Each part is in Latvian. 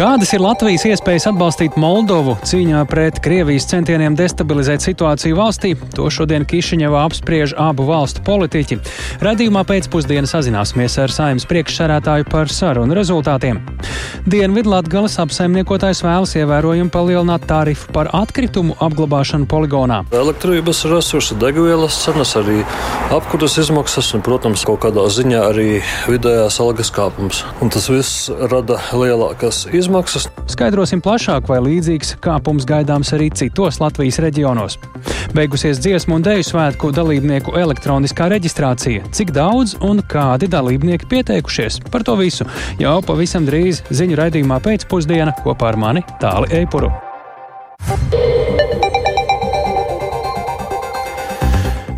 Kādas ir Latvijas iespējas atbalstīt Moldovu cīņā pret Krievijas centieniem destabilizēt situāciju valstī? To šodien Kišiņevā apspriež abu valstu politiķi. Radījumā pēcpusdienā sazināsimies ar saimnes priekšsarētāju par sarunu rezultātiem. Dienvidlatgales apsaimniekotājs vēlas ievērojami palielināt tarifu par atkritumu apglabāšanu poligonā. Elektrības resursi, degvielas cenas, arī apkuras izmaksas un, protams, kaut kādā ziņā arī vidējās algas kāpums. Un tas viss rada lielākas izmaksas. Skaidrosim plašāk, vai līdzīgs kāpums gaidāms arī citos Latvijas reģionos. Beigusies dziesmu un dēļu svētku dalībnieku elektroniskā reģistrācija. Cik daudz un kādi dalībnieki pieteikušies? Par to visu jau pavisam drīz ziņu raidījumā pēcpusdienā kopā ar mani Tāli Eipuru.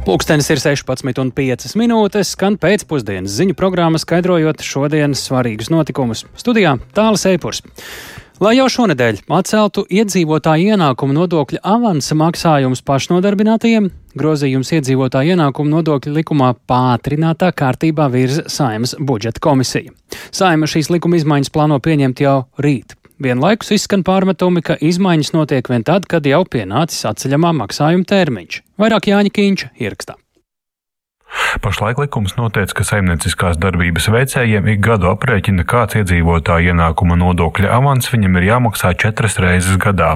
Pūkstens ir 16,5 minūtes, skan pēcpusdienas ziņu programma, skaidrojot šodienas svarīgus notikumus. Studijā Tālis Eipurs. Lai jau šonadēļ atceltu iedzīvotāju ienākumu nodokļa avansa maksājumus pašnodarbinātajiem, grozījums iedzīvotāju ienākumu nodokļa likumā pātrinātā kārtībā virza Saimas budžeta komisija. Saima šīs likuma izmaiņas plāno pieņemt jau rīt. Vienlaikus izskan pārmetumi, ka izmaiņas notiek vien tad, kad jau pienācis atceļamā maksājuma termiņš. Vairāk Jāņa Kīņša ierakstā. Pašlaik likums noteica, ka saimnieciskās darbības veicējiem ik gadu aprēķina, kāds iedzīvotāja ienākuma nodokļa avans viņam ir jāmaksā četras reizes gadā.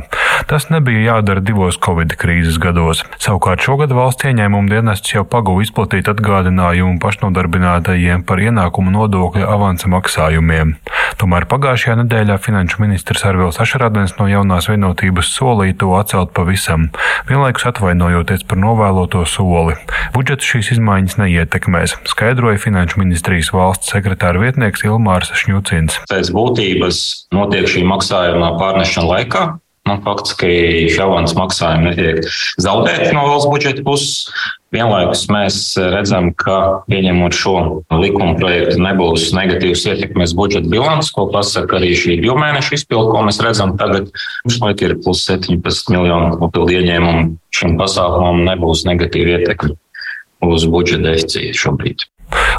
Tas nebija jādara divos Covid krīzes gados. Savukārt šogad valsts ieņēmuma dienests jau paguva izplatīt atgādinājumu pašnodarbinātajiem par ienākuma nodokļa avansa maksājumiem. Tomēr pagājušajā nedēļā finanšu ministrs Arvils Ašarādens no jaunās vienotības solīja to atcelt pavisam, vienlaikus atvainojoties par novēloto soli. Budžets šīs izmaiņas izmaiņas neietekmēs, skaidroja Finanšu ministrijas valsts sekretāra vietnieks Ilmārs Šņucins. Pēc būtības notiek šī maksājuma pārnešana laikā. Nu, faktiski šī avans maksājumi netiek zaudēti no valsts budžeta puses. Vienlaikus mēs redzam, ka pieņemot šo likuma projektu nebūs negatīvas ietekmes budžeta bilants, ko pasaka arī šī divu mēnešu izpildu, ko mēs redzam tagad. Pašlaik ir plus 17 miljonu papildu ieņēmumu. Šim pasākumam nebūs negatīva ietekme uz budžeta deficītu šobrīd.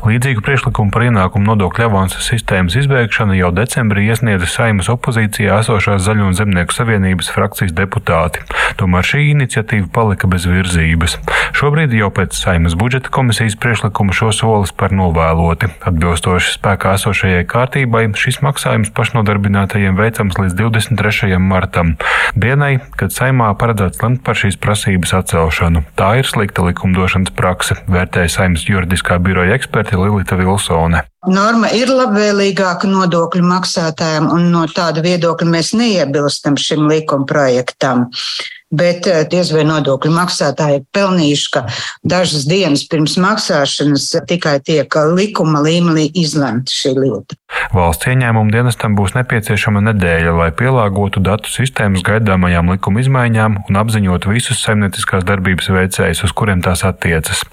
Līdzīgu priekšlikumu par ienākumu nodokļu avansa sistēmas izbeigšanu jau decembrī iesniedza Saimas opozīcijā esošās Zaļo un Zemnieku savienības frakcijas deputāti. Tomēr šī iniciatīva palika bez virzības. Šobrīd jau pēc Saimas budžeta komisijas priekšlikuma šo solis par novēloti. Atbilstoši spēkā esošajai kārtībai, šis maksājums pašnodarbinātajiem veicams līdz 23. martam, dienai, kad Saimā paredzēts lemt par šīs prasības atcelšanu. Tā ir slikta likumdošanas prakse, vērtēja Saimas juridiskā biroja eksperte Lilita Vilsone. Norma ir labvēlīgāka nodokļu maksātājiem, un no tāda viedokļa mēs neiebilstam šim likuma projektam bet eh, diez vai nodokļu maksātāji ir pelnījuši, ka dažas dienas pirms maksāšanas tikai tiek likuma līmenī izlemta šī lieta. Valsts ieņēmuma dienestam būs nepieciešama nedēļa, lai pielāgotu datu sistēmas gaidāmajām likuma izmaiņām un apziņotu visus saimnieciskās darbības veicējus, uz kuriem tās attiecas.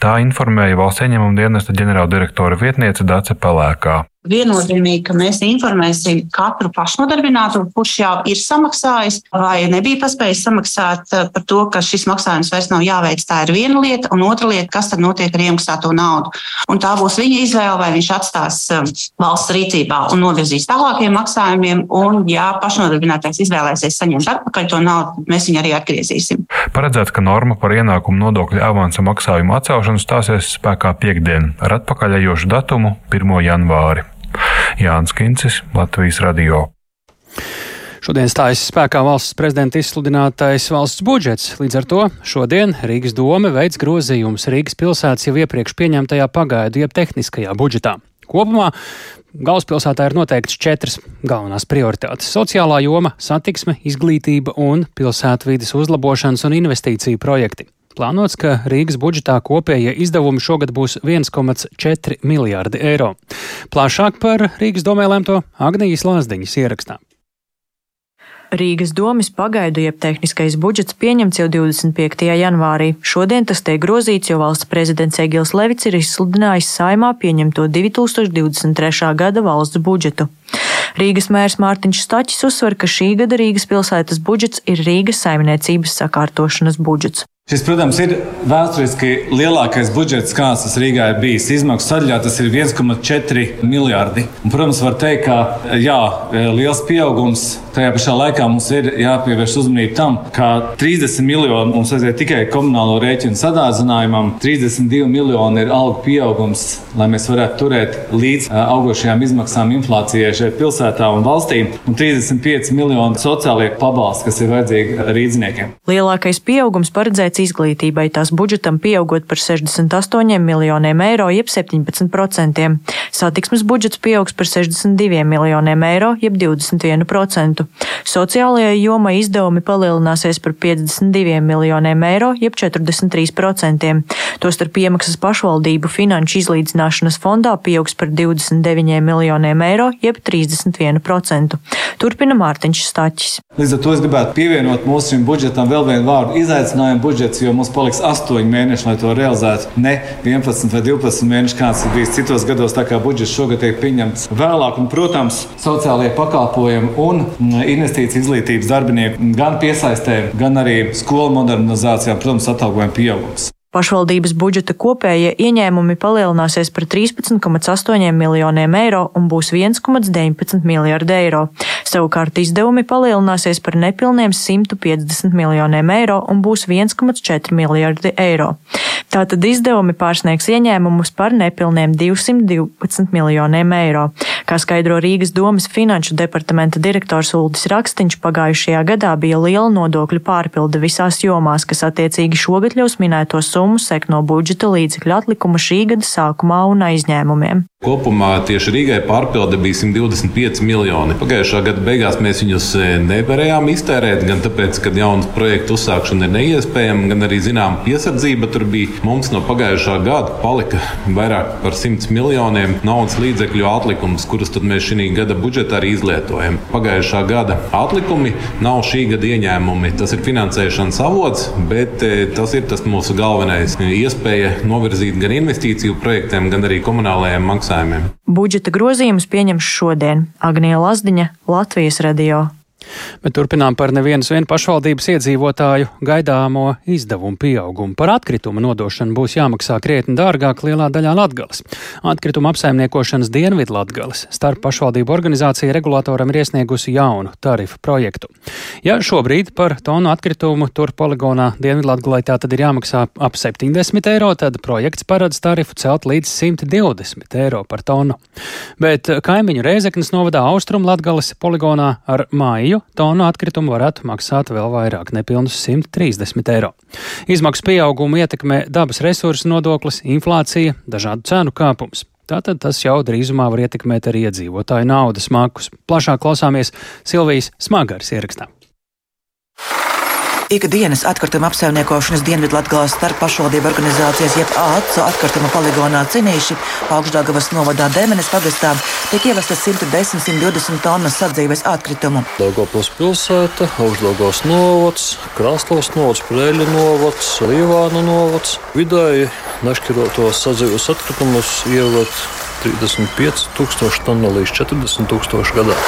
Tā informēja valsts ieņēmuma dienesta ģenerāldirektora vietniece Dace Pelēkā. Viennozīmīgi, ka mēs informēsim katru pašnodarbināto, kurš jau ir samaksājis vai nebija paspējis samaksāt eh, par to, ka šis maksājums vairs nav jāveic. Tā ir viena lieta, un otra lieta, kas tad notiek ar iemaksāto naudu. Un tā būs viņa izvēle, vai viņš atstās eh, valsts rīcībā un novirzīs tālākiem maksājumiem. Un, ja pašnodarbinātais izvēlēsies saņemt atpakaļ to naudu, tad mēs viņu arī atgriezīsim. Paredzēts, ka norma par ienākumu nodokļu avansa maksājumu atcelšanu stāsies spēkā piekdien ar atpakaļējošu datumu 1. janvāri. Jānis Kincis, Latvijas radio. Šodien stājas spēkā valsts prezidenta izsludinātais valsts budžets. Līdz ar to šodien Rīgas doma veids grozījumus Rīgas pilsētas jau iepriekš pieņemtajā pagaidu jeb tehniskajā budžetā. Kopumā galvaspilsētā ir noteikts četras galvenās prioritātes - sociālā joma, satiksme, izglītība un pilsētvidas uzlabošanas un investīciju projekti. Plānots, ka Rīgas budžetā kopējie izdevumi šogad būs 1,4 miljārdi eiro. Plašāk par Rīgas domē lēmto Agnijas Lāsdiņas ierakstā. Rīgas domas pagaidu jeb tehniskais budžets pieņemts jau 25. janvārī. Šodien tas tiek grozīts, jo valsts prezidents Egils Levits ir izsludinājis saimā pieņemto 2023. gada valsts budžetu. Rīgas mērs Mārtiņš Staķis uzsver, ka šī gada Rīgas pilsētas budžets ir Rīgas saimniecības sakārtošanas budžets. Šis, protams, ir vēsturiski lielākais budžets, kāds tas Rīgā ir bijis. Izmaksu sadaļā tas ir 1,4 miljardi. Un, protams, var teikt, ka jā, liels pieaugums. Tajā pašā laikā mums ir jāpievērš uzmanība tam, ka 30 miljoni mums aiziet tikai komunālo rēķinu sadārdzinājumam, 32 miljoni ir algu pieaugums, lai mēs varētu turēt līdz augošajām izmaksām inflācijai šeit pilsētā un valstī, un 35 miljoni sociālie pabalsti, kas ir vajadzīgi rīzniekiem. Lielākais pieaugums paredzēts izglītībai, tās budžetam pieaugot par 68 miljoniem eiro, jeb 17%. Satiksmes budžets pieaugs par 62 miljoniem eiro, jeb 21%. Sociālajai jomai izdevumi palielināsies par 52 miljoniem eiro, jeb 43%. Tostarp iemaksas pašvaldību finanšu izlīdzināšanas fondā pieaugs par 29 miljoniem eiro, jeb 31%. Turpina Mārtiņš Staķis. Līdz ar to es gribētu pievienot mūsu budžetam vēl vienu vārdu - izaicinājumu budžetu budžets, jo mums paliks 8 mēneši, lai to realizētu. Ne 11 vai 12 mēneši, kāds ir bijis citos gados, tā kā budžets šogad tiek pieņemts vēlāk. Un, protams, sociālajie pakalpojumi un mm, investīcijas izglītības darbinieku gan piesaistē, gan arī skolu modernizācijā, protams, atalgojuma pieaugums. Pašvaldības budžeta kopējie ieņēmumi palielināsies par 13,8 miljoniem eiro un būs 1,19 miljardi eiro. Savukārt izdevumi palielināsies par nepilniem 150 miljoniem eiro un būs 1,4 miljardi eiro. Tātad izdevumi pārsniegs ieņēmumus par nepilniem 212 miljoniem eiro. Kā skaidro Rīgas domas finanšu departamenta direktors Uldis Rakstiņš, pagājušajā gadā bija liela nodokļu pārpilde visās jomās, kas attiecīgi šogad ļaus minētos summu sek no budžeta līdzekļu atlikuma šī gada sākumā un aizņēmumiem. Kopumā tieši Rīgai pārpilde bija 125 miljoni. Pagājušā gada beigās mēs viņus e, nevarējām iztērēt, gan tāpēc, ka jaunu projektu uzsākšana ir neiespējama, gan arī zinām piesardzība tur bija. Mums no pagājušā gada palika vairāk par 100 miljoniem naudas līdzekļu atlikums, kurus mēs šī gada budžetā arī izlietojam. Pagājušā gada atlikumi nav šī gada ieņēmumi. Tas ir finansēšanas avots, bet e, tas ir tas mūsu galvenais iespēja novirzīt gan investīciju projektiem, gan arī komunālajiem maksājumiem. Budžeta grozījumus pieņems šodien Agnija Lazdiņa, Latvijas radio. Bet turpinām par nevienas vien pašvaldības iedzīvotāju gaidāmo izdevumu pieaugumu. Par atkritumu nodošanu būs jāmaksā krietni dārgāk lielā daļā Latgales. Atkrituma apsaimniekošanas dienvidu Latgales starp pašvaldību organizācija regulātoram ir iesniegusi jaunu tarifu projektu. Ja šobrīd par tonu atkritumu tur poligonā dienvidu Latgalē tā tad ir jāmaksā ap 70 eiro, tad projekts paredz tarifu celt līdz 120 eiro par tonu. Bet kaimiņu Rēzeknas novadā Austrum Latgales poligonā ar māju tonu atkritumu varētu maksāt vēl vairāk, nepilnus 130 eiro. Izmaksu pieaugumu ietekmē dabas resursu nodoklis, inflācija, dažādu cenu kāpums. Tātad tas jau drīzumā var ietekmēt arī iedzīvotāju naudas makus. Plašāk klausāmies Silvijas Smagaras ierakstā. Ikdienas atkrituma apsaimniekošanas Dienvidlatgales starp pašvaldību organizācijas, jeb AACO atkrituma poligonā Cinīši, Augšdāgavas novadā Demenes pagastā, tiek ievestas 110-120 tonnas sadzīves atkritumu. Daugavpils pilsēta, Augšdāgavas novads, Krāslavas novads, Prēļa novads, Līvāna novads. Vidēji nešķirotos sadzīves atkritumus ieved 35 tūkstoši tonu līdz 40 tūkstoši gadā.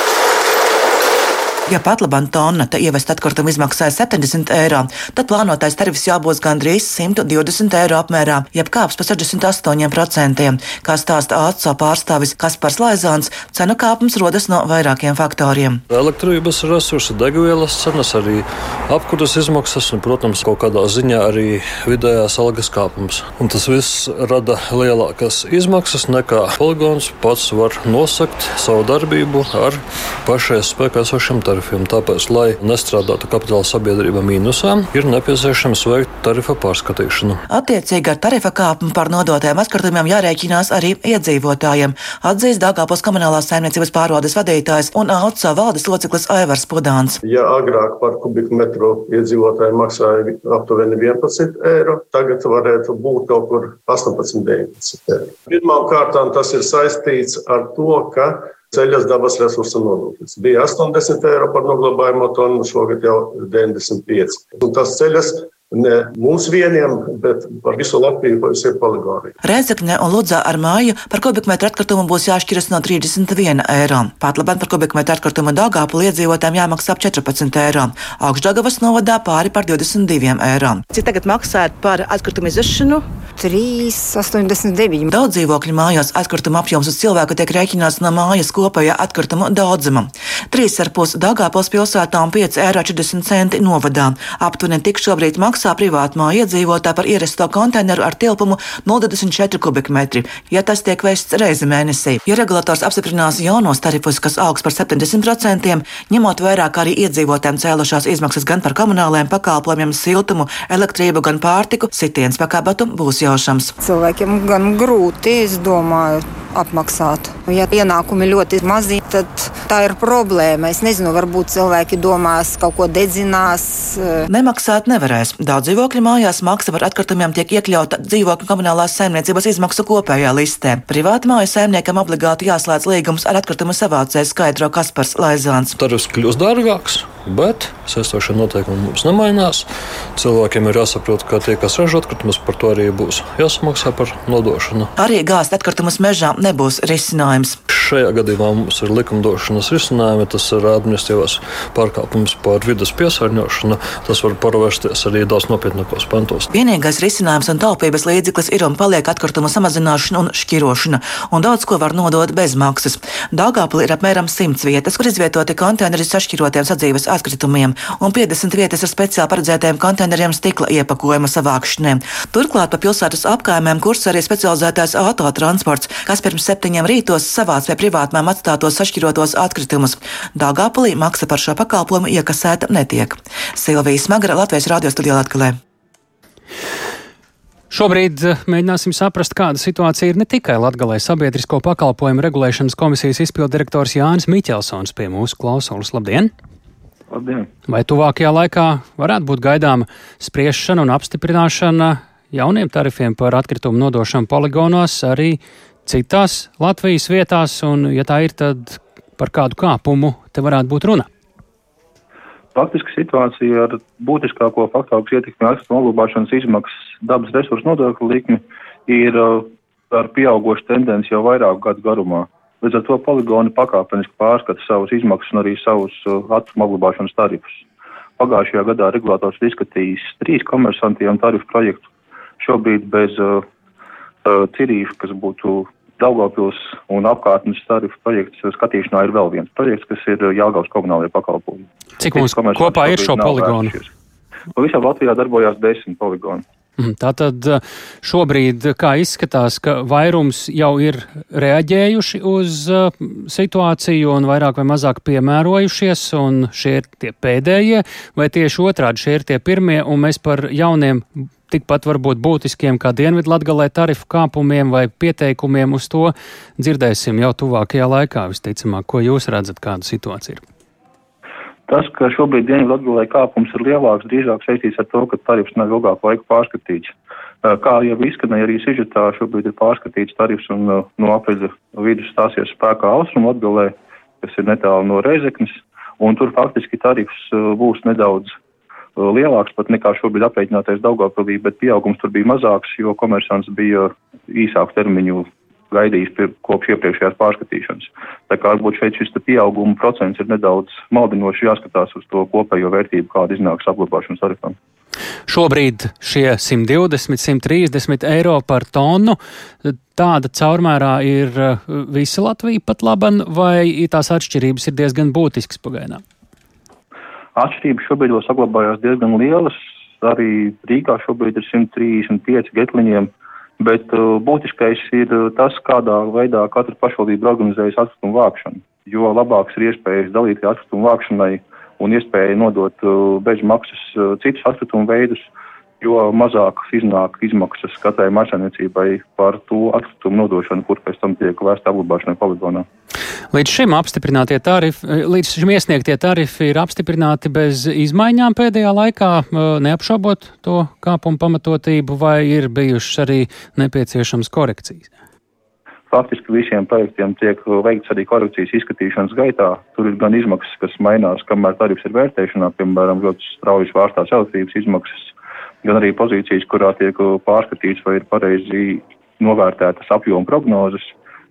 Ja pat labā tonna ievest atkritumu izmaksāja 70 eiro, tad plānotais tarifs jābūt gandrīz 120 eiro apmērā, jeb kāps pa 68%. Kā stāsta ACO pārstāvis Kaspars Laizāns, cenu kāpums rodas no vairākiem faktoriem. Elektrības resursi, degvielas cenas, arī apkuras izmaksas un, protams, kaut kādā ziņā arī vidējās algas kāpums. Un tas viss rada lielākas izmaksas nekā poligons pats var nosakt savu darbību ar pašais spēkā esošiem tarifiem tarifiem. Tāpēc, lai nestrādātu kapitāla sabiedrība mīnusā, ir nepieciešams veikt tarifa pārskatīšanu. Attiecīgi ar tarifa kāpumu par nodotiem atkritumiem jārēķinās arī iedzīvotājiem, atzīst Dāngāpils komunālās saimniecības pārvaldes vadītājs un AUCA valdes loceklis Aivars Pudāns. Ja agrāk par kubikmetru iedzīvotāji maksāja aptuveni 11 eiro, tagad varētu būt kaut kur 18, 19 eiro. Pirmkārt, tas ir saistīts ar to, ka ceļas dabas resursu nodoklis. Bija 80 eiro par noglabājumu tonu, šogad jau 95. Un tas ceļas ne mums vieniem, bet par visu Latviju visiem poligoniem. Rēzekne un Ludzā ar māju par kubikmetru atkritumu būs jāšķiras no 31 eiro. Pat labāk par kubikmetru atkritumu Dāngāpu iedzīvotājiem jāmaksā ap 14 eiro. Augšdagavas novadā pāri par 22 eiro. Cik tagad maksājat par atkritumu izvešanu? 3,89. Daudz dzīvokļu mājās atkrituma apjoms uz cilvēku tiek rēķināts no mājas kopējā atkrituma daudzuma. 3,5 Dāngāpils pilsētā un 5,40 eiro novadā. Aptuveni tik šobrīd maksā privātmā iedzīvotāji par ierasto konteineru ar tilpumu 0,24 kubikmetri, ja tas tiek vests reizi mēnesī. Ja regulators apstiprinās jaunos tarifus, kas augs par 70%, ņemot vērā, arī iedzīvotājiem cēlušās izmaksas gan par komunālajiem pakalpojumiem, siltumu, elektrību, gan pārtiku, sitiens pakāpatu būs jaušams. Cilvēkiem gan grūti, es domāju, apmaksāt. Ja ienākumi ļoti mazi, tad tā ir problēma. Es nezinu, varbūt cilvēki domās, kaut ko dedzinās. Nemaksāt nevarēs. Daudz dzīvokļu mājās maksa par atkritumiem tiek iekļauta dzīvokļu komunālās saimniecības izmaksu kopējā listē. Privātu māju saimniekam obligāti jāslēdz līgums ar atkritumu savācēju, skaidro Kaspars Laizāns. Tarifs kļūst dārgāks, bet saistošie noteikumi mums nemainās. Cilvēkiem ir jāsaprot, ka tie, kas ražo atkritumus, par to arī būs jāsamaksā par nodošanu. Arī gāzt atkritumus mežā nebūs risinājums. Šajā gadījumā mums ir likumdošanas risinājumi, tas ir administratīvās pārkāpums par vidas piesārņošanu. Tas var paravērsties arī daudz nopietnākos pantos. Vienīgais risinājums un taupības līdzeklis ir un paliek atkritumu samazināšana un šķirošana, un daudz ko var nodot bez maksas. Dāngāpulī ir apmēram 100 vietas, kur izvietoti konteineri sašķirotiem sadzīves atkritumiem, un 50 vietas ar speciāli paredzētiem konteineriem stikla iepakojuma savākšanai. Turklāt pa pilsētas apkaimēm kurs arī specializētais autotransports, kas pirms septiņiem rītos savāc pie privātmēm atstātos sašķirotos atkritumus. Dāngāpulī maksa par šo pakalpojumu iekasēta netiek. Silvija Smagra, Latvijas radio studijā Latvijā. Šobrīd mēģināsim saprast, kāda situācija ir ne tikai Latvijā. Sabiedrisko pakalpojumu regulēšanas komisijas izpildirektors Jānis Miķelsons pie mūsu klausulas. Labdien! Labdien! Vai tuvākajā laikā varētu būt gaidāma spriešana un apstiprināšana jauniem tarifiem par atkritumu nodošanu poligonos arī citās Latvijas vietās, un, ja tā ir, tad par kādu kāpumu te varētu būt runa? Faktiski situācija ar būtiskāko faktoru, kas ietekmē atkrituma noglabāšanas izmaksas dabas resursu nodokļu likmi, ir uh, ar pieaugošu tendenci jau vairāku gadu garumā. Līdz ar to poligoni pakāpeniski pārskata savus izmaksas un arī savus uh, atkrituma noglabāšanas tarifus. Pagājušajā gadā regulators ir izskatījis trīs komersantiem tarifu projektu. Šobrīd bez uh, uh, cirīšu, kas būtu Daugavpils un apkārtnes tarifu projekts skatīšanā ir vēl viens projekts, kas ir Jāgaus komunālajie pakalpojumi. Cik mums kopā ir šo poligonu? Visā Latvijā darbojās desmit poligoni. Tātad šobrīd, kā izskatās, ka vairums jau ir reaģējuši uz situāciju un vairāk vai mazāk piemērojušies, un šie ir tie pēdējie, vai tieši otrādi šie ir tie pirmie, un mēs par jauniem tikpat varbūt būtiskiem kā Dienvidlatgalē tarifu kāpumiem vai pieteikumiem uz to dzirdēsim jau tuvākajā laikā, visticamāk, ko jūs redzat, kāda situācija ir. Tas, ka šobrīd Dienvidlatgalē kāpums ir lielāks, drīzāk saistīts ar to, ka tarifs nav ilgāku laiku pārskatīts. Kā jau izskanēja arī sižetā, šobrīd ir pārskatīts tarifs un no apreļa vidus stāsies spēkā Austrumu Latgalē, kas ir netālu no Reizeknes, un tur faktiski tarifs būs nedaudz lielāks pat nekā šobrīd aprēķinātais Daugavpilī, bet pieaugums tur bija mazāks, jo komersants bija īsāku termiņu gaidījis pie, kopš iepriekšējās pārskatīšanas. Tā kā varbūt šeit šis pieauguma procents ir nedaudz maldinoši jāskatās uz to kopējo vērtību, kāda iznāks apglabāšanas tarifam. Šobrīd šie 120, 130 eiro par tonu, tāda caurmērā ir visa Latvija pat laban, vai tās atšķirības ir diezgan būtiskas pagaidām? Atšķirības šobrīd vēl saglabājās diezgan lielas. Arī Rīgā šobrīd ir 135 getliņiem, bet uh, būtiskais ir uh, tas, kādā veidā katra pašvaldība organizējas atkritumu vākšanu. Jo labāks ir iespējas dalīties atkritumu vākšanai un iespēja nodot uh, bez maksas uh, citus atkritumu veidus, jo mazākas iznāk izmaksas katrai mašsaimniecībai par to atkritumu nodošanu, kur pēc tam tiek vēsta apglabāšanai poligonā. Līdz šim apstiprinātie tarifi, līdz šim iesniegtie tarifi ir apstiprināti bez izmaiņām pēdējā laikā, neapšaubot to kāpumu pamatotību, vai ir bijušas arī nepieciešams korekcijas? Faktiski visiem projektiem tiek veikts arī korekcijas izskatīšanas gaitā. Tur ir gan izmaksas, kas mainās, kamēr tarifs ir vērtēšanā, piemēram, ļoti strauji svārstās elektrības izmaksas, gan arī pozīcijas, kurā tiek pārskatīts, vai ir pareizi novērtētas apjoma prognozes,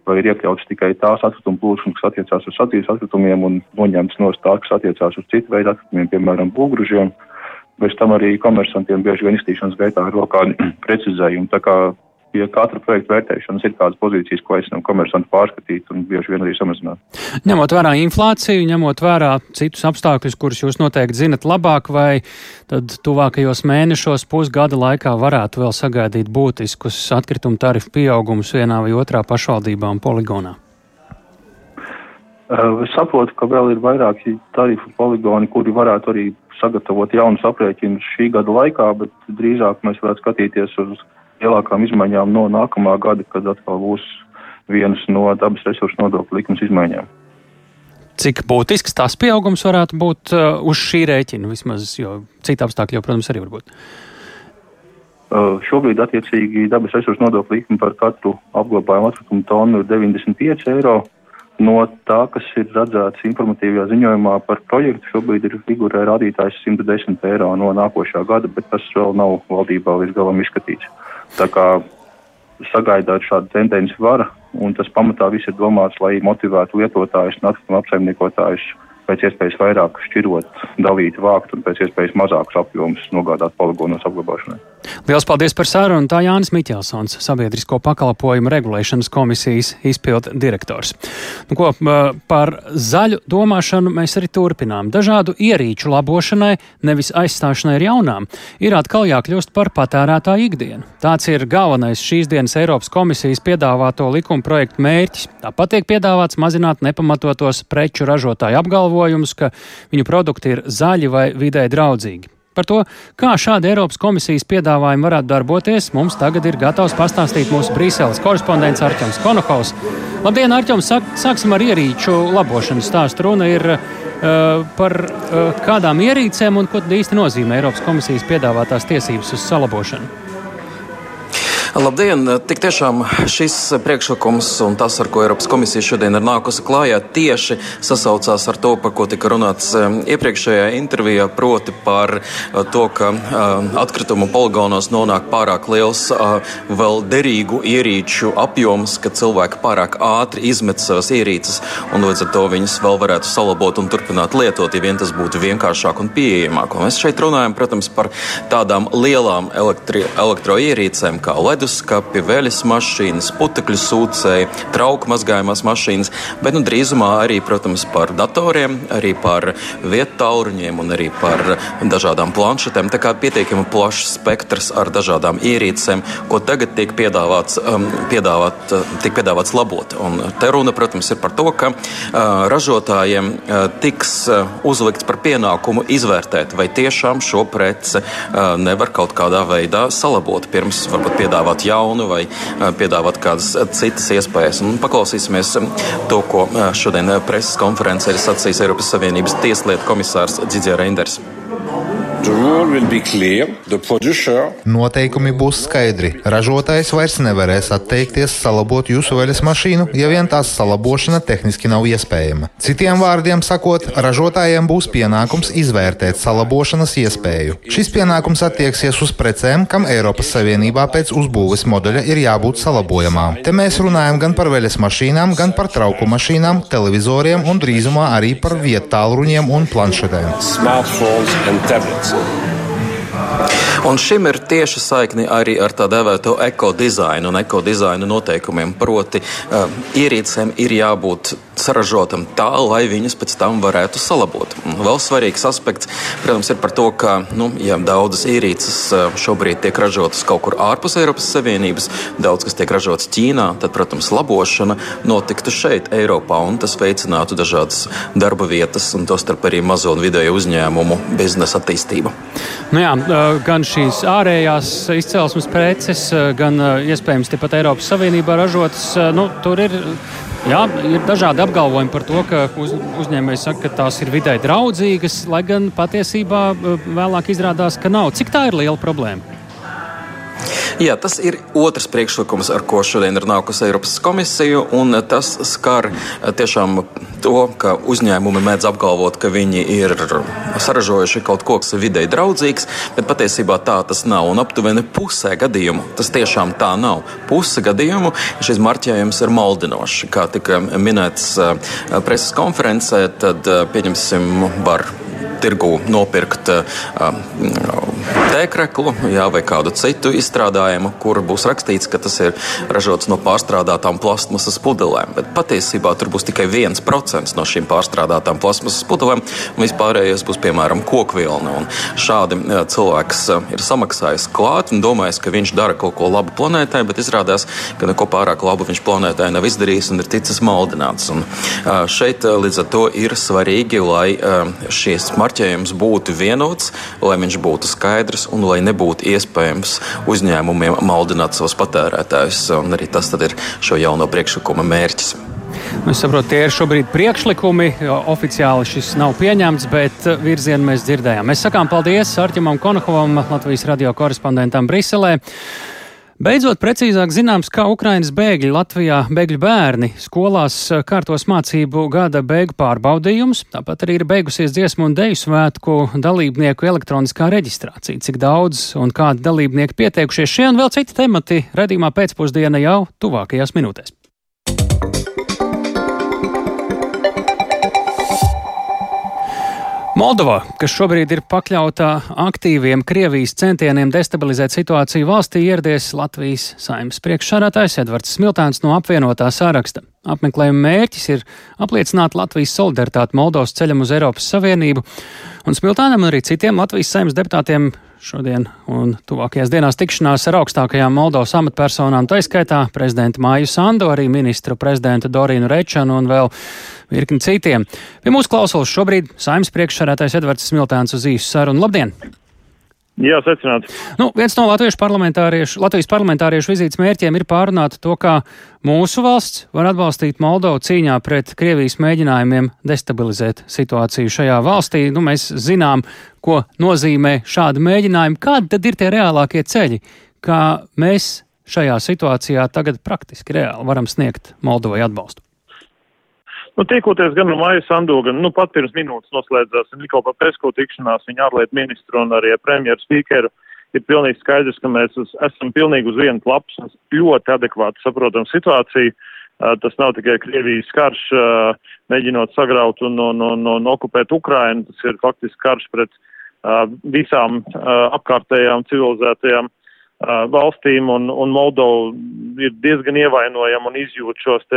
vai ir iekļauts tikai tās atkrituma plūsmas, kas attiecās uz sadzīves atkritumiem un noņemts no tās, kas attiecās uz citu veidu atkritumiem, piemēram, būgružiem. Bez tam arī komersantiem bieži vien iztīšanas gaitā ir vēl kādi precizējumi. Tā kā pie katra projekta vērtēšanas ir kādas pozīcijas, ko aicinām komersantu pārskatīt un bieži vien arī samazināt. Ņemot vērā inflāciju, ņemot vērā citus apstākļus, kurus jūs noteikti zinat labāk, vai tad tuvākajos mēnešos, pusgada laikā varētu vēl sagaidīt būtiskus atkritumu tarifu pieaugumus vienā vai otrā pašvaldībā un poligonā? Es saprotu, ka vēl ir vairāki tarifu poligoni, kuri varētu arī sagatavot jaunus aprēķinus šī gada laikā, bet drīzāk mēs varētu skatīties uz lielākām izmaiņām no nākamā gada, kad atkal būs vienas no dabas resursu nodokļu likums izmaiņām. Cik būtisks tas pieaugums varētu būt uh, uz šī rēķina vismaz, jo citi apstākļi jau, protams, arī var būt? Uh, šobrīd, attiecīgi, dabas resursu nodokļu likuma par katru apglabājumu atkritumu tonu ir 95 eiro. No tā, kas ir redzēts informatīvajā ziņojumā par projektu, šobrīd ir figūrē rādītājs 110 eiro no nākošā gada, bet tas vēl nav valdībā līdz galam izskatīts. Tā kā sagaidāt šādu tendenci var, un tas pamatā viss ir domāts, lai motivētu lietotājus un atkritumu apsaimniekotājus pēc iespējas vairāk šķirot, dalīt, vākt un pēc iespējas mazākus apjomus nogādāt poligonos apglabāšanai. Lielas paldies par sarunu. Tā Jānis Miķelsons, Sabiedrisko pakalpojumu regulēšanas komisijas izpildu direktors. Nu, ko, par zaļu domāšanu mēs arī turpinām. Dažādu ierīču labošanai, nevis aizstāšanai ar jaunām, ir atkal jākļūst par patērētāju ikdienu. Tāds ir galvenais šīs dienas Eiropas komisijas piedāvāto likuma projektu mērķis. Tāpat tiek piedāvāts mazināt nepamatotos preču ražotāju apgalvojumus, ka viņu produkti ir zaļi vai vidē draudzīgi. Par to, kā šādi Eiropas komisijas piedāvājumi varētu darboties, mums tagad ir gatavs pastāstīt mūsu Brīseles korespondents Arčuns Konohaus. Labdien, Arčuns! Sāk, sāksim ar ierīču labošanas stāstu. Runa ir uh, par uh, kādām ierīcēm un ko īsti nozīmē Eiropas komisijas piedāvātās tiesības uz salabošanu. Labdien! Tik tiešām šis priekšlikums un tas, ar ko Eiropas komisija šodien ir nākusi klājā, tieši sasaucās ar to, par ko tika runāts iepriekšējā intervijā, proti par uh, to, ka atkritumu poligonos nonāk pārāk liels vēl derīgu ierīču apjoms, ka cilvēki pārāk ātri izmet savas ierīces un līdz ar to viņas vēl varētu salabot un turpināt lietot, ja vien tas būtu vienkāršāk un pieejamāk. Un mēs šeit runājam, protams, par tādām lielām elektri, elektroierīcēm kā LED leduskapi, veļas mašīnas, putekļu sūcēji, trauku mazgājumās mašīnas, bet nu, drīzumā arī, protams, par datoriem, arī par vietu tālruņiem un arī par dažādām planšetēm. Tā kā pietiekami plašs spektrs ar dažādām ierīcēm, ko tagad tiek piedāvāts, um, piedāvāt, uh, tiek piedāvāts labot. Un te runa, protams, ir par to, ka uh, ražotājiem uh, tiks uh, uzlikts par pienākumu izvērtēt, vai tiešām šo preci uh, nevar kaut kādā veidā salabot pirms varbūt piedāvāt piedāvāt jaunu vai piedāvāt kādas citas iespējas. Un paklausīsimies to, ko šodien preses konferencē ir sacījis Eiropas Savienības tieslietu komisārs Dzidzē Reinders. Noteikumi būs skaidri. Ražotājs vairs nevarēs atteikties salabot jūsu veļas mašīnu, ja vien tās salabošana tehniski nav iespējama. Citiem vārdiem sakot, ražotājiem būs pienākums izvērtēt salabošanas iespēju. Šis pienākums attieksies uz precēm, kam Eiropas Savienībā pēc uzbūves modeļa ir jābūt salabojamām. Te mēs runājam gan par veļas mašīnām, gan par trauku mašīnām, televizoriem un drīzumā arī par vietālruņiem un planšetēm. Smartphones and tablets. Un šim ir tieši saikni arī ar tā dēvēto ekodizainu un ekodizaina noteikumiem. Proti, uh, ierīcēm ir jābūt saražotam tā, lai viņas pēc tam varētu salabot. Vēl svarīgs aspekts, protams, ir par to, ka, nu, ja daudzas ierīces uh, šobrīd tiek ražotas kaut kur ārpus Eiropas Savienības, daudz kas tiek ražots Ķīnā, tad, protams, labošana notiktu šeit, Eiropā, un tas veicinātu dažādas darba vietas, un tostarp arī mazo un vidēju uzņēmumu biznesa attīstību. Nu jā, gan šīs ārējās izcelsmes preces, gan iespējams tepat Eiropas Savienībā ražotas, nu, tur ir. Jā, ir dažādi apgalvojumi par to, ka uz, uzņēmējs saka, ka tās ir vidē draudzīgas, lai gan patiesībā vēlāk izrādās, ka nav. Cik tā ir liela problēma? Jā, tas ir otrs priekšlikums, ar ko šodien ir nākusi Eiropas komisija, un tas skar tiešām to, ka uzņēmumi mēdz apgalvot, ka viņi ir saražojuši kaut ko, kas ir videi draudzīgs, bet patiesībā tā tas nav. Un aptuveni pusē gadījumu tas tiešām tā nav. Puse gadījumu šis marķējums ir maldinošs. Kā tika minēts preses konferencē, tad pieņemsim, var tirgu nopirkt tēkreklu jā, vai kādu citu izstrādājumu, kur būs rakstīts, ka tas ir ražots no pārstrādātām plasmasas pudelēm. Bet patiesībā tur būs tikai viens procents no šīm pārstrādātām plasmasas pudelēm, un vispārējais būs piemēram kokvilna. Un šādi cilvēks ir samaksājis klāt un domājis, ka viņš dara kaut ko labu planētai, bet izrādās, ka neko pārāk labu viņš planētai nav izdarījis un ir ticis maldināts. Un šeit līdz ar to ir svarīgi, lai šīs marķējums būtu vienots, lai viņš būtu skaidrs un lai nebūtu iespējams uzņēmumiem maldināt savus patērētājus. Un arī tas ir šo jauno priekšlikuma mērķis. Es saprotu, tie ir šobrīd priekšlikumi. Oficiāli šis nav pieņemts, bet virzienu mēs dzirdējām. Mēs sakām paldies Arķimam Konohovam, Latvijas radio korespondentam Briselē. Beidzot, precīzāk zināms, kā Ukrainas bēgļi Latvijā, bēgļu bērni skolās kārtos mācību gada beigu pārbaudījums, tāpat arī ir beigusies dziesmu un deju svētku dalībnieku elektroniskā reģistrācija. Cik daudz un kādi dalībnieki pieteikušies šie un vēl citi temati redzīmā pēcpusdiena jau tuvākajās minūtēs. Moldova, kas šobrīd ir pakļautā aktīviem Krievijas centieniem destabilizēt situāciju valstī, ieradies Latvijas saimnes priekšsādātājs Edvards Smiltāns no apvienotā sāraksta. Apmeklējuma mērķis ir apliecināt Latvijas solidaritāti Moldovas ceļam uz Eiropas Savienību, un Smiltānam un arī citiem Latvijas saimnes deputātiem šodien un tuvākajās dienās tikšanās ar augstākajām Moldovas amatpersonām, taiskaitā prezidentu Māju Sandu, arī ministru prezidentu Dorīnu Rečanu un vēl virkni citiem. Pie mūsu klausulas šobrīd saimnes priekšsarētājs Edvards Smiltēns uz īsu sarunu. Labdien! Jā, secināts. Nu, viens no Latvijas parlamentāriešu, Latvijas parlamentāriešu vizītes mērķiem ir pārunāt to, kā mūsu valsts var atbalstīt Moldovu cīņā pret Krievijas mēģinājumiem destabilizēt situāciju šajā valstī. Nu, mēs zinām, ko nozīmē šādi mēģinājumi. Kādi tad ir tie reālākie ceļi, kā mēs šajā situācijā tagad praktiski reāli varam sniegt Moldovai atbalstu? Nu, tiekoties gan no Maijas Sandu, gan nu, pat pirms minūtes noslēdzās Nikola Pesko tikšanās, viņa ārlietu ministru un arī premjeru spīkeru, ir pilnīgi skaidrs, ka mēs uz, esam pilnīgi uz vienu klapas un ļoti adekvāti saprotam situāciju. Uh, tas nav tikai Krievijas karš, uh, mēģinot sagraut un, un, un, un okupēt Ukrainu, tas ir faktiski karš pret uh, visām apkārtējām civilizētajām valstīm, un, un Moldova ir diezgan ievainojama un izjūt šos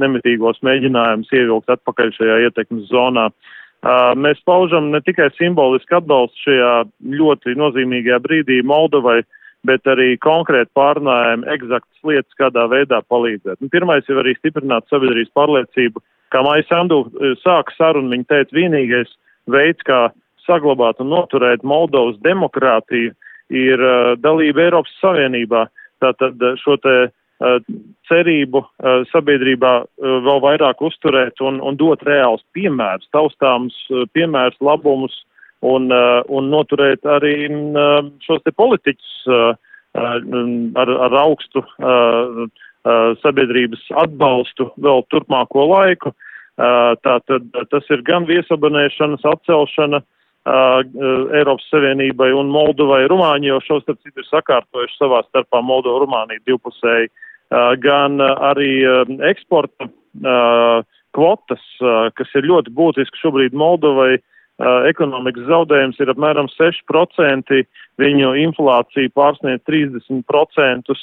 nemitīgos mēģinājumus ievilkt atpakaļ šajā ietekmes zonā. Mēs paužam ne tikai simbolisku atbalstu šajā ļoti nozīmīgajā brīdī Moldovai, bet arī konkrēti pārnājam eksaktas lietas, kādā veidā palīdzēt. Un pirmais jau arī stiprināt sabiedrības pārliecību, kā Maija Sandu sāka sarunu, viņa teica, vienīgais veids, kā saglabāt un noturēt Moldovas demokrātiju, ir uh, dalība Eiropas Savienībā. Tātad šo te uh, cerību uh, sabiedrībā vēl vairāk uzturēt un, un dot reāls piemērs, taustāms piemērs, labumus un, un noturēt arī šos te politiķus ar, ar augstu sabiedrības atbalstu vēl turpmāko laiku. Tātad tas ir gan viesabonēšanas atcelšana, uh, Uh, Eiropas Savienībai un Moldovai. Rumāņi jau šos starp citu ir sakārtojuši savā starpā Moldova, Rumānija divpusēji, gan arī eksporta kvotas, kas ir ļoti būtiski šobrīd Moldovai. Ekonomikas zaudējums ir apmēram 6%, viņu inflācija pārsniedz 30%,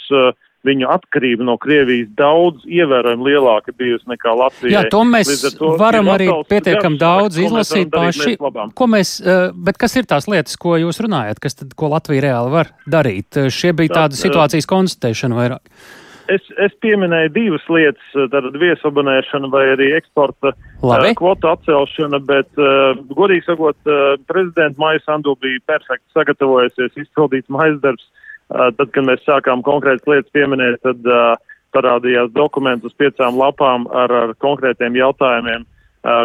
viņu atkarība no Krievijas daudz ievērojami lielāka bijusi nekā Latvijai. Jā, to mēs to varam arī pietiekam daudz izlasīt paši. Ko mēs, eh, bet kas ir tās lietas, ko jūs runājat, kas tad, ko Latvija reāli var darīt? Eh, šie bija tāda situācijas konstatēšana vairāk. Es, es pieminēju divas lietas, eh, tātad viesabonēšana vai arī eksporta Labi. kvotu atcelšana, bet, uh, godīgi sakot, uh, prezidenta Maija Sandu bija perfekti sagatavojusies, izpildīts mājas darbs. Uh, Tad, kad mēs sākām konkrētas lietas pieminēt, tad parādījās dokumentus piecām lapām ar, ar konkrētiem jautājumiem,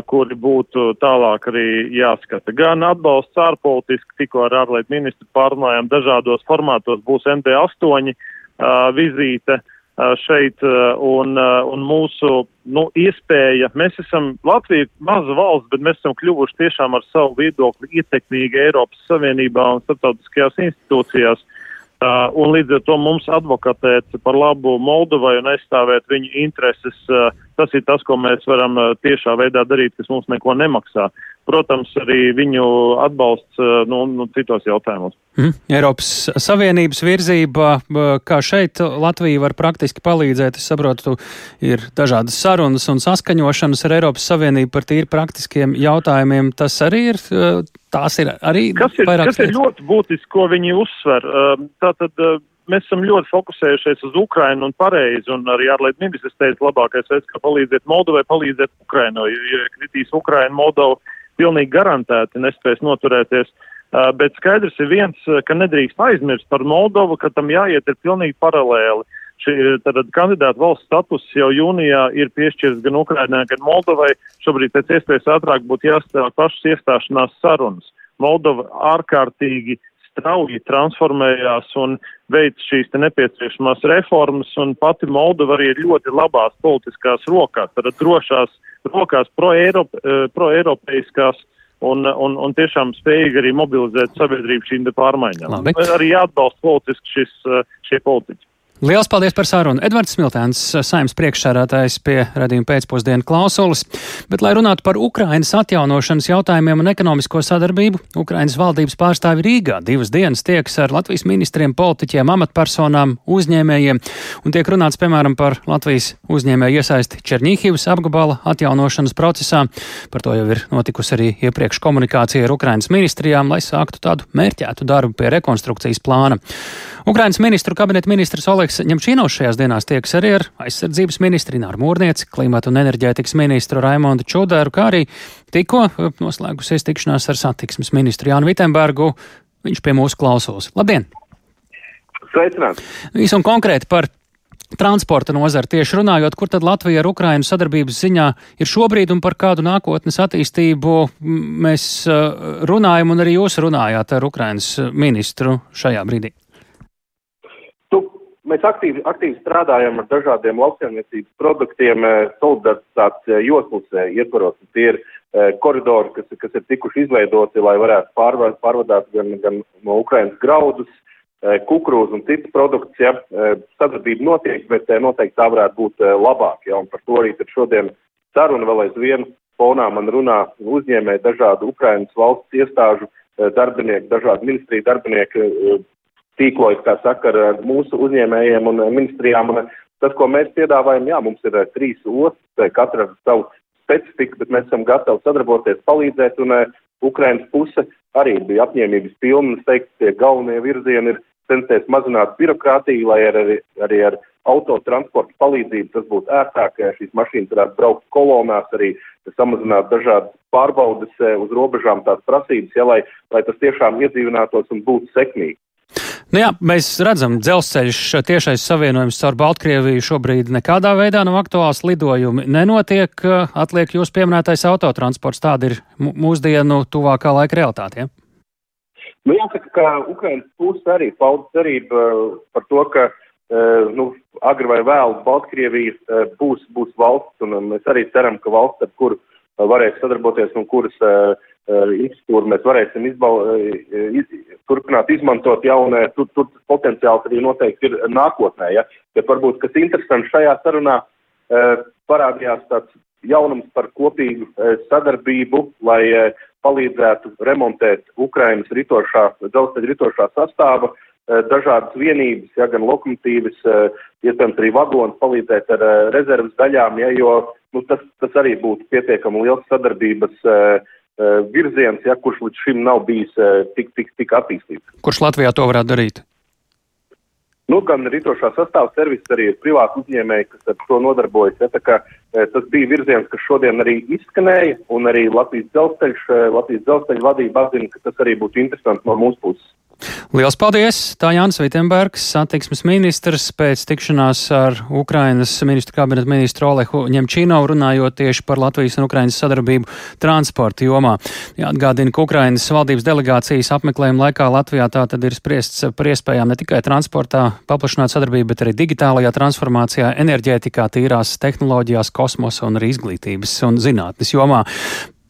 kuri būtu tālāk arī jāskata. Gan atbalsts ārpolitiski, tikko ar ārlietu ministru pārunājām dažādos formātos, būs ND8, vizīte šeit un, un mūsu nu, iespēja. Mēs esam Latvija maza valsts, bet mēs esam kļuvuši tiešām ar savu viedokli ietekmīgi Eiropas Savienībā un starptautiskajās institūcijās. Uh, un līdz ar to mums advokatēt par labu Moldovai un aizstāvēt viņu intereses, uh, tas ir tas, ko mēs varam uh, tiešā veidā darīt, kas mums neko nemaksā. Protams, arī viņu atbalsts nu, nu, citos jautājumos. Mm. Eiropas Savienības virzība, kā šeit Latvija var praktiski palīdzēt, es saprotu, ir dažādas sarunas un saskaņošanas ar Eiropas Savienību par tīri praktiskiem jautājumiem. Tas arī ir tās ir arī kas ir, kas ir ļoti būtiski, ko viņi uzsver. Tātad mēs esam ļoti fokusējušies uz Ukrainu un pareizi, un arī ārlietu ministrs teica, labākais veids, kā palīdzēt Moldovai, palīdzēt Ukrainai. Ja kritīs Ukraina, Moldova pilnīgi garantēti nespēs noturēties. Bet skaidrs ir viens, ka nedrīkst aizmirst par Moldovu, ka tam jāiet ir pilnīgi paralēli. Uh, Šī tātad kandidāta valsts status jau jūnijā ir piešķirts gan Ukrainai, gan Moldovai. Šobrīd pēc iespējas ātrāk būtu jāstāv pašas iestāšanās sarunas. Moldova ārkārtīgi strauji transformējās un veic šīs nepieciešamās reformas, un pati Moldova arī ir ļoti labās politiskās rokās, tad drošās rokās pro-eiropeiskās. Pro un, un, un tiešām spējīgi arī mobilizēt sabiedrību šīm pārmaiņām. Labi. Arī jāatbalsta politiski šis, šie politiķi. Lielas paldies par sarunu. Edvards Smiltēns, saimnes priekšsādātājs pie radījuma pēcpusdienu klausulis. Bet, lai runātu par Ukrainas atjaunošanas jautājumiem un ekonomisko sadarbību, Ukrainas valdības pārstāvi Rīgā divas dienas tieks ar Latvijas ministriem, politiķiem, amatpersonām, uzņēmējiem. Un tiek runāts, piemēram, par Latvijas uzņēmēju iesaisti Černīhivas apgabala atjaunošanas procesā. Par to jau ir notikusi arī iepriekš komunikācija ar Ukrainas ministrijām, lai sāktu tādu mērķētu darbu pie rekonstrukcijas plāna. Ukrainas ministru kabineta ministrs Oleks Ņemčīnos šajās dienās tieks arī ar aizsardzības ministri Nāru Mūrnieci, klimatu un enerģētikas ministru Raimondu Čudēru, kā arī tikko eh, noslēgusies tikšanās ar satiksmes ministru Jānu Vitembergu. Viņš pie mūsu klausos. Labdien! Sveicināti! Visu un konkrēti par transporta nozara tieši runājot, kur tad Latvija ar Ukrainu sadarbības ziņā ir šobrīd un par kādu nākotnes attīstību mēs eh, runājam un arī jūs runājāt ar Ukrainas ministru šajā brīdī? Mēs aktīvi, aktīvi strādājam ar dažādiem lauksaimniecības produktiem eh, solidaritātes eh, joslas eh, ietvaros. Tie ir koridori, kas, kas ir tikuši izveidoti, lai varētu pārvadāt, pārvadāt gan, gan no Ukrainas graudus, kukurūzu un citus produktus. Ja. Sadarbība notiek, bet noteikti tā varētu būt labāk. Ja. Par to arī šodien saruna vēl aizvien fonā man runā uzņēmē dažādu Ukrainas valsts iestāžu darbinieki, dažādu ministriju darbinieki tīklojas, kā saka, ar mūsu uzņēmējiem un ministrijām. Un tas, ko mēs piedāvājam, jā, mums ir trīs ostas, katra ar savu specifiku, bet mēs esam gatavi sadarboties, palīdzēt. Un Ukrainas puse arī bija apņēmības pilna. Es teiktu, tie galvenie virzieni ir censties mazināt birokrātiju, lai ar, arī, arī ar autotransporta palīdzību tas būtu ērtāk, šīs mašīnas varētu braukt kolonās, arī samazināt dažādas pārbaudes uz robežām, tās prasības, ja, lai, lai tas tiešām iedzīvinātos un būtu sekmīgi. Nu jā, mēs redzam, dzelzceļš tiešais savienojums ar Baltkrieviju šobrīd nekādā veidā nav aktuāls. Lidojumi nenotiek, atliek jūs pieminētais autotransports. Tāda ir mūsdienu tuvākā laika realitāte. Ja? Nu, jāsaka, ka Ukrainas puse arī pauda cerību uh, par to, ka uh, nu, agri vai vēlu Baltkrievija uh, būs, būs valsts, un mēs arī ceram, ka valsts, ar kuru varēs sadarboties un kuras uh, infrastruktūru mēs varēsim izbau, iz, turpināt izmantot jaunē, tur, tur potenciāls arī noteikti ir nākotnē. Ja? Bet varbūt, kas interesants šajā sarunā, parādījās tāds jaunums par kopīgu sadarbību, lai palīdzētu remontēt Ukrainas ritošā, dzelzceļa ritošā sastāva dažādas vienības, ja gan lokomotīvas, iespējams arī vagonas palīdzēt ar rezerves daļām, ja, jo nu, tas, tas arī būtu pietiekami liels sadarbības uh, Eh, virziens, ja, kurš līdz šim nav bijis eh, tik, tik, tik attīstīts. Kurš Latvijā to varētu darīt? Nu, gan rītošā sastāvā servis arī ir privāti uzņēmēji, kas ar to nodarbojas. Ja, kā, eh, tas bija virziens, kas šodien arī izskanēja, un arī Latvijas dzelzceļa vadība atzina, ka tas arī būtu interesanti no mūsu puses. Lielas paldies! Tā Jānis Vitenbergs, satiksmes ministrs, pēc tikšanās ar Ukrainas ministru kabineta ministru Olehu Ņemčīnovu runājot tieši par Latvijas un Ukrainas sadarbību transporta jomā. Jāatgādina, ka Ukrainas valdības delegācijas apmeklējuma laikā Latvijā tā tad ir spriests par iespējām ne tikai transportā paplašināt sadarbību, bet arī digitālajā transformācijā, enerģētikā, tīrās tehnoloģijās, kosmosa un arī izglītības un zinātnes jomā.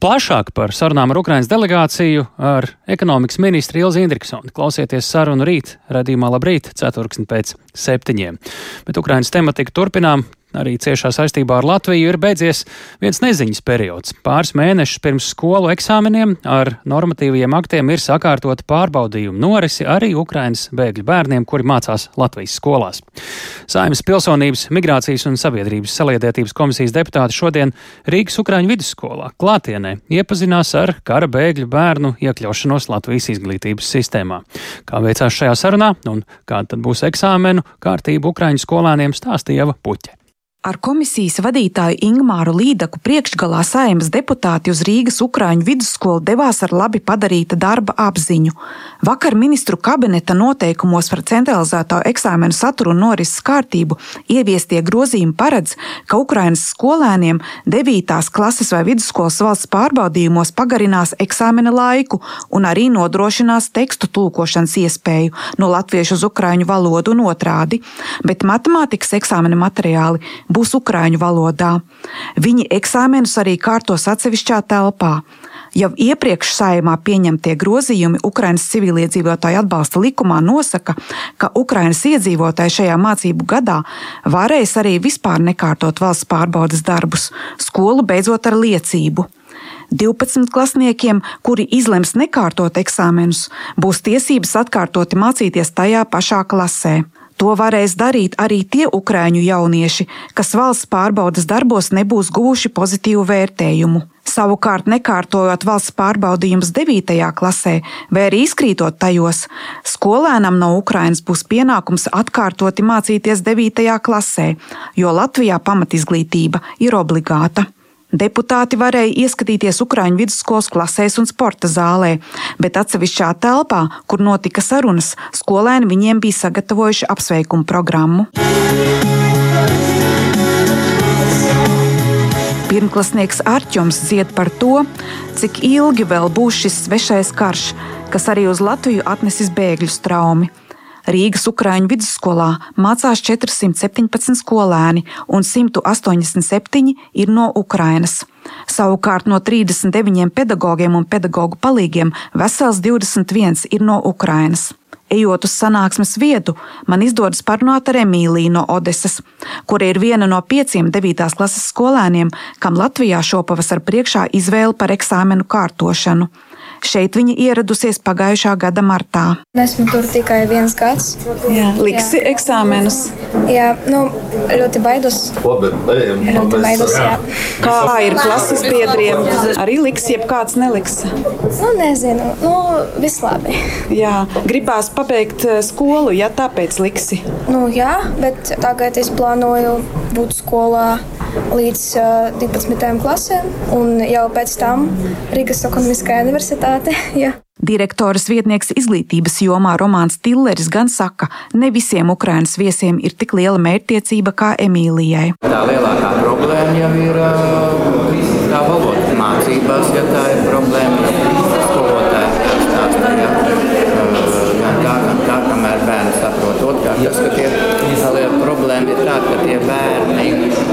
Plašāk par sarunām ar Ukraiņas delegāciju ar ekonomikas ministru Ilzi Indriksoni. Klausieties sarunu rīt, radījumā labrīt, ceturksni pēc septiņiem. Bet Ukraiņas tematiku turpinām arī ciešā saistībā ar Latviju ir beidzies viens neziņas periods. Pāris mēnešus pirms skolu eksāmeniem ar normatīviem aktiem ir sakārtota pārbaudījuma norisi arī Ukrainas bēgļu bērniem, kuri mācās Latvijas skolās. Saimas pilsonības, migrācijas un sabiedrības saliedētības komisijas deputāti šodien Rīgas Ukraiņu vidusskolā klātienē iepazinās ar kara bēgļu bērnu iekļaušanos Latvijas izglītības sistēmā. Kā veicās šajā sarunā un kāda tad būs eksāmenu kārtība Ukraiņu skolēniem stāstīja Puķe. Ar komisijas vadītāju Ingmāru Līdaku priekšgalā saimas deputāti uz Rīgas Ukrāņu vidusskolu devās ar labi padarīta darba apziņu. Vakar ministru kabineta noteikumos par centralizēto eksāmenu saturu un norises kārtību ieviestie grozījumi paredz, ka Ukrainas skolēniem 9. klases vai vidusskolas valsts pārbaudījumos pagarinās eksāmena laiku un arī nodrošinās tekstu tulkošanas iespēju no latviešu uz ukrāņu valodu un otrādi, bet matemātikas eksāmena materiāli būs ukrāņu valodā. Viņi eksāmenus arī kārtos atsevišķā telpā. Jau iepriekš saimā pieņemtie grozījumi Ukrainas civiliedzīvotāju atbalsta likumā nosaka, ka Ukrainas iedzīvotāji šajā mācību gadā varēs arī vispār nekārtot valsts pārbaudas darbus, skolu beidzot ar liecību. 12 klasniekiem, kuri izlems nekārtot eksāmenus, būs tiesības atkārtoti mācīties tajā pašā klasē. To varēs darīt arī tie ukrāņu jaunieši, kas valsts pārbaudas darbos nebūs guvuši pozitīvu vērtējumu. Savukārt, nekārtojot valsts pārbaudījumus 9. klasē vai arī izkrītot tajos, skolēnam no Ukrainas būs pienākums atkārtoti mācīties 9. klasē, jo Latvijā pamatizglītība ir obligāta. Deputāti varēja ieskatīties Ukrāņu vidusskolas klasēs un sporta zālē, bet atsevišķā telpā, kur notika sarunas, skolēni viņiem bija sagatavojuši apsveikumu programmu. Pirmklasnieks Arčuns dzied par to, cik ilgi vēl būs šis svešais karš, kas arī uz Latviju atnesis bēgļu straumi. Rīgas Ukrāņu vidusskolā mācās 417 skolēni, un 187 ir no Ukrainas. Savukārt no 39 pedagogiem un pedagoģu palīgiem vesels 21 ir no Ukrainas. Ejot uz sanāksmes vietu, man izdodas parunāt ar Emīliju no Odesas, kura ir viena no pieciem 9. klases skolēniem, kam Latvijā šopavasar priekšā izvēle par eksāmenu kārtošanu. Šeit viņa ieradusies pagājušā gada martā. Esmu tur tikai viens gads. Jā, liksi jā. eksāmenus. Jā, nu, ļoti baidos. Ļoti baidos jā. Kā ir klases biedriem? Arī liks, jeb kāds neliks? Nu, nezinu. Nu, viss labi. Jā, gribās pabeigt eh, skolu, ja tāpēc liksi. Nu, jā, bet tagad es plānoju būt skolā līdz uh, 12. klasēm, un jau pēc tam Rīgas ekonomiskajā universitāte. Ja. Direktoras vietnieks izglītības jomā Romanis Tilleris gan saka, ne visiem Ukraiņas viesiem ir tik liela mērķtiecība kā Emīlijai. Tā lielākā problēma jau ir tā valodas mācībās, ja tā ir problēma. Skolotāji stāsta, ja. Tā, tā, kamēr bērni saprot otrkārt, tas, ka tie liela problēma ir tā, ka tie bērni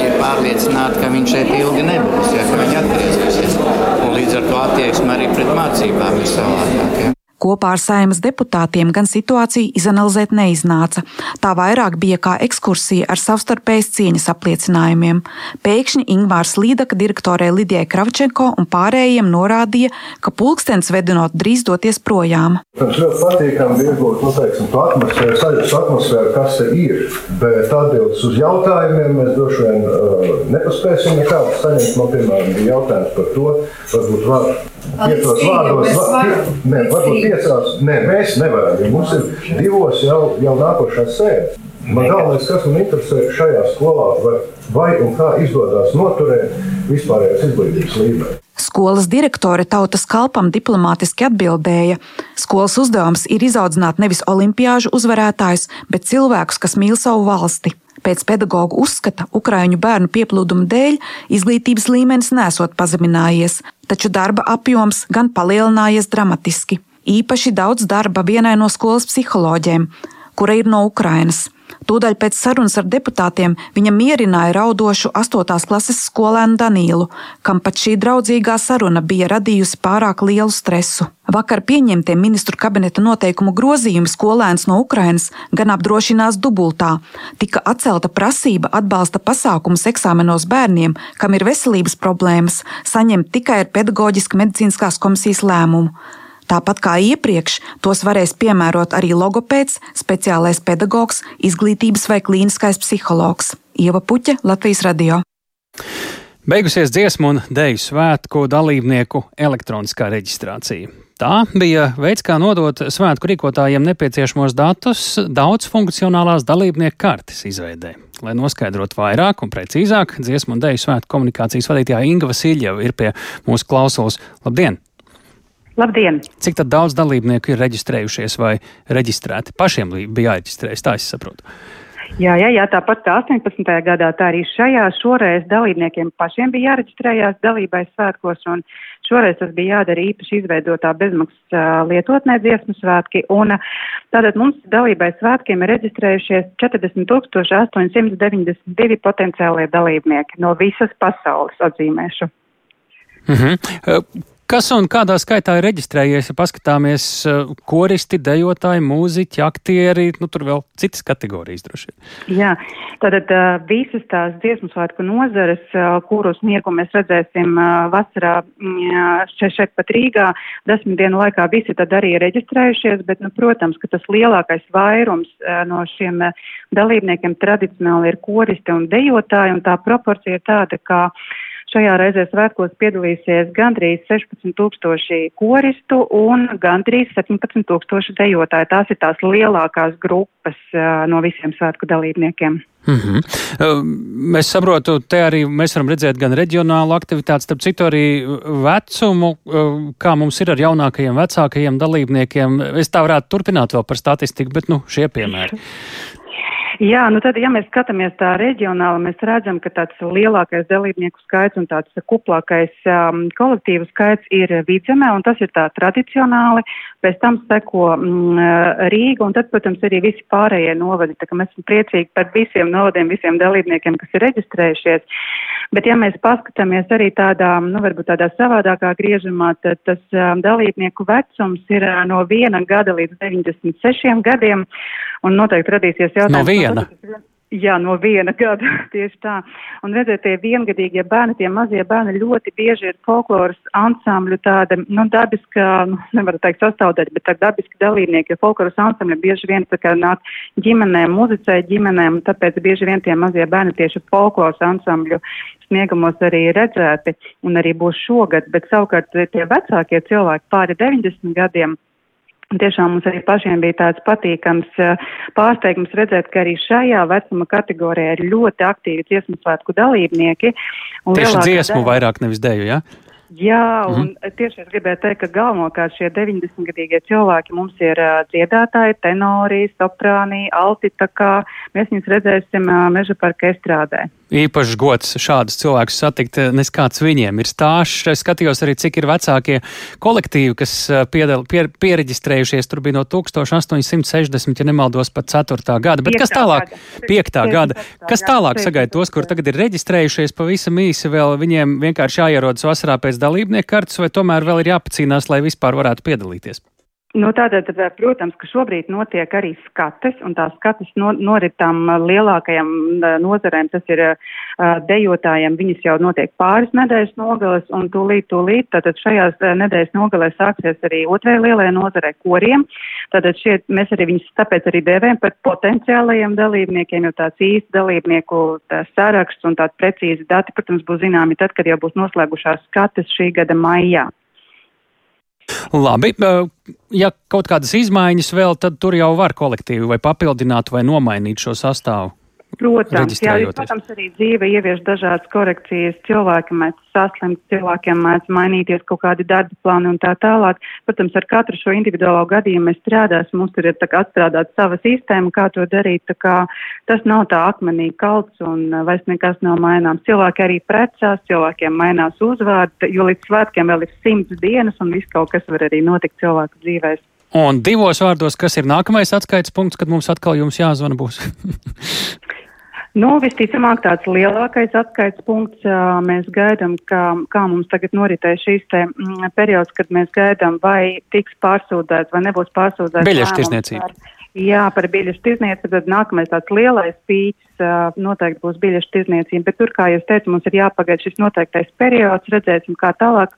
ir pārliecināti, ka viņi šeit ilgi nebūs, ja viņi atgriezīsies. Un līdz ar to attieksme arī pret mācībām ir savādāka. Ja. Kopā ar saimas deputātiem gan situāciju izanalizēt neiznāca. Tā vairāk bija kā ekskursija ar savstarpējas cieņas apliecinājumiem. Pēkšņi Ingvārs Līdaka direktorē Lidijai Kravčenko un pārējiem norādīja, ka pulkstenis vedinot drīz doties projām. Mums ļoti patīkami iegūt nu, to atmosfēru, sajūtas atmosfēru, kas ir. Bet atbildes uz jautājumiem mēs droši vien uh, nepaspēsim nekādus saņemt. Man, piemēram, bija jautājums par to, varbūt var vārdos. Var, ne, varbūt piecās, nē, mēs nevaram, jo mums ir divos jau, jau nākošās sēdes. Man galvenais, kas man interesē šajā skolā, vai, vai un kā izdodas noturēt vispārējās izglītības līmeni. Skolas direktore Tautas kalpam diplomātiski atbildēja: Skolas uzdevums ir izaudzināt nevis olimpiāžu uzvarētājus, bet cilvēkus, kas mīl savu valsti. Pēc pedagoģa uzskata, Ukrāņu bērnu pieplūduma dēļ izglītības līmenis nesot pazeminājies, taču darba apjoms gan palielinājies dramatiski. Īpaši daudz darba vienai no skolas psiholoģiem, kura ir no Ukrainas. Tūdaļ pēc sarunas ar deputātiem viņa mierināja raudošu 8. klases skolēnu Danīlu, kam pat šī draudzīgā saruna bija radījusi pārāk lielu stresu. Vakar pieņemtie ministru kabineta noteikumu grozījumi skolēns no Ukrainas gan apdrošinās dubultā. Tika atcelta prasība atbalsta pasākumus eksāmenos bērniem, kam ir veselības problēmas, saņemt tikai ar pedagoģiski medicīniskās komisijas lēmumu. Tāpat kā iepriekš, tos varēs piemērot arī logopēds, speciālais pedagogs, izglītības vai klīniskais psihologs. Ieva Puķa, Latvijas radio. Beigusies dziesmu un deju svētku dalībnieku elektroniskā reģistrācija. Tā bija veids, kā nodot svētku rīkotājiem nepieciešamos datus daudzfunkcionālās dalībnieku kartes izveidē. Lai noskaidrotu vairāk un precīzāk, dziesmu un deju svētku komunikācijas vadītāja Inga Vasiljeva ir pie mūsu klausulas. Labdien! Labdien! Cik daudz dalībnieku ir reģistrējušies vai reģistrēti? Pašiem bija jāreģistrējas, tā es saprotu. Jā, jā, jā, tāpat kā 18. gadā, tā arī šajā šoreiz dalībniekiem pašiem bija jāreģistrējās dalībai svētkos, un šoreiz tas bija jādara īpaši izveidotā bezmaksas lietotnē dziesmu svētki, un tātad mums dalībai svētkiem ir reģistrējušies 40 892 potenciālie dalībnieki no visas pasaules atzīmēšu. Uh mhm. -huh. Kas un kādā skaitā ir reģistrējies, ja paskatāmies uh, koristi, dejotāji, mūziķi, aktieri, nu tur vēl citas kategorijas droši vien? Jā, tātad uh, visas tās dziesmu svētku nozares, uh, kuru sniegu mēs redzēsim vasarā mm, šeit, šeit pat Rīgā, desmit dienu laikā visi tad arī ir reģistrējušies, bet, nu, protams, ka tas lielākais vairums no šiem dalībniekiem tradicionāli ir koristi un dejotāji, un tā proporcija ir tāda, ka Šajā reizē svētkos piedalīsies gandrīz 16 tūkstoši koristu un gandrīz 17 tūkstoši dejotāji. Tās ir tās lielākās grupas no visiem svētku dalībniekiem. Mm -hmm. Mēs saprotu, te arī mēs varam redzēt gan reģionālu aktivitāti, starp citu arī vecumu, kā mums ir ar jaunākajiem, vecākajiem dalībniekiem. Es tā varētu turpināt vēl par statistiku, bet nu, šie piemēri. Jā, nu tad, ja mēs skatāmies tā reģionāli, mēs redzam, ka tāds lielākais dalībnieku skaits un tāds kuplākais um, kolektīvu skaits ir vidzemē, un tas ir tā tradicionāli. Pēc tam seko mm, Rīga, un tad, protams, arī visi pārējie novadi. Tā kā mēs esam priecīgi par visiem novadiem, visiem dalībniekiem, kas ir reģistrējušies. Bet, ja mēs paskatāmies arī tādā, nu, varbūt tādā savādākā griežamā, tad tas um, dalībnieku vecums ir uh, no viena gada līdz 96 gadiem, un noteikti radīsies jautājums. No viena? Jā, no viena gada tieši tā. Un redziet, tie viengadīgie bērni, tie mazie bērni ļoti bieži ir folkloras ansambļu tāda, nu, dabiska, nu, nevaru teikt sastāvdaļa, bet tā dabiski dalībnieki, jo folkloras ansambļi bieži vien tā kā nāk ģimenēm, muzicē ģimenēm, tāpēc bieži vien tie mazie bērni tieši folkloras ansambļu sniegumos arī redzēti un arī būs šogad, bet savukārt tie vecākie cilvēki pāri 90 gadiem Tiešām mums arī pašiem bija tāds patīkams eh, pārsteigums redzēt, ka arī šajā vecuma kategorijā ir ļoti aktīvi dziesmu svētku dalībnieki. Tieši dziesmu daļa... vairāk nevis dēļu, jā? Ja? Jā, un mm -hmm. tieši es gribēju teikt, ka galvenokārt šie 90-gadīgie cilvēki mums ir uh, dziedātāji, tenori, soprāni, alti, tā kā mēs viņus redzēsim uh, meža parka estrādē. Īpašs gods šādus cilvēkus satikt, nes kāds viņiem ir stāsts. Es skatījos arī, cik ir vecākie kolektīvi, kas piedal, pie, pieregistrējušies. Tur bija no 1860, ja nemaldos, pat 4. gada. Bet kas tālāk? 5. gada. Kas tālāk sagaida tos, kur tagad ir reģistrējušies pavisam īsi vēl? Viņiem vienkārši jāierodas vasarā pēc dalībnieku kartes, vai tomēr vēl ir jāpacīnās, lai vispār varētu piedalīties? Nu, tātad, protams, ka šobrīd notiek arī skates, un tās skates no, norit tām lielākajām nozarēm, tas ir uh, dejotājiem, viņas jau notiek pāris nedēļas nogales, un tūlīt, tūlīt, tātad šajās nedēļas nogalēs sāksies arī otrai lielajai nozarei koriem. Tātad šie, mēs arī viņus tāpēc arī dēvējam par potenciālajiem dalībniekiem, jo tāds īsts dalībnieku tā saraksts un tāds precīzi dati, protams, būs zināmi tad, kad jau būs noslēgušās skates šī gada maijā. Labi, ja kaut kādas izmaiņas vēl, tad tur jau var kolektīvi vai papildināt vai nomainīt šo sastāvu. Protams, jā, protams, arī dzīve ievieš dažādas korekcijas. Cilvēki mēdz saslimt, cilvēkiem mēdz mainīties kaut kādi darba plāni un tā tālāk. Protams, ar katru šo individuālo gadījumu mēs strādāsim. Mums tur ir tā kā atstrādāt sava sistēma, kā to darīt. Tā kā tas nav tā akmenī kalts un uh, vairs nekas nav maināms. Cilvēki arī precās, cilvēkiem mainās uzvārdi, jo līdz svētkiem vēl ir simts dienas un viss kaut kas var arī notikt cilvēku dzīvēs. Un divos vārdos, kas ir nākamais atskaites punkts, kad mums atkal jums jāzvana būs? Nu, visticamāk, tāds lielākais atskaites punkts mēs gaidām, kā, kā mums tagad noritēs šīs te m, periods, kad mēs gaidām, vai tiks pārsūdzēts vai nebūs pārsūdzēts. Biļešu tirzniecība. Jā, par biļešu tirzniecību, tad nākamais tāds lielais pīķis noteikti būs biļešu tirzniecība, bet tur, kā jūs teicat, mums ir jāpagaida šis noteiktais periods, redzēsim, kā tālāk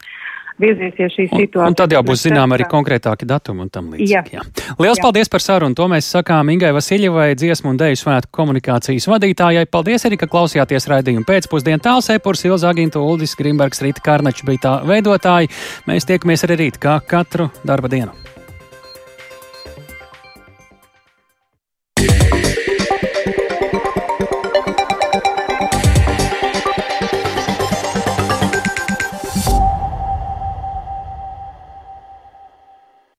virzīsies šī situācija. Un, un tad jau būs zinām arī konkrētāki datumi un tam līdzīgi. Jā. Jā. Liels jā. paldies par sarunu. To mēs sakām Ingai Vasiljevai, dziesmu un dēļu svētku komunikācijas vadītājai. Paldies arī, ka klausījāties raidījumu pēcpusdienu tālsēpurs, Ilza Agintu, Uldis Grimbergs, Rīta Karnačs bija tā veidotāji. Mēs tiekamies arī rīt, kā katru darba dienu.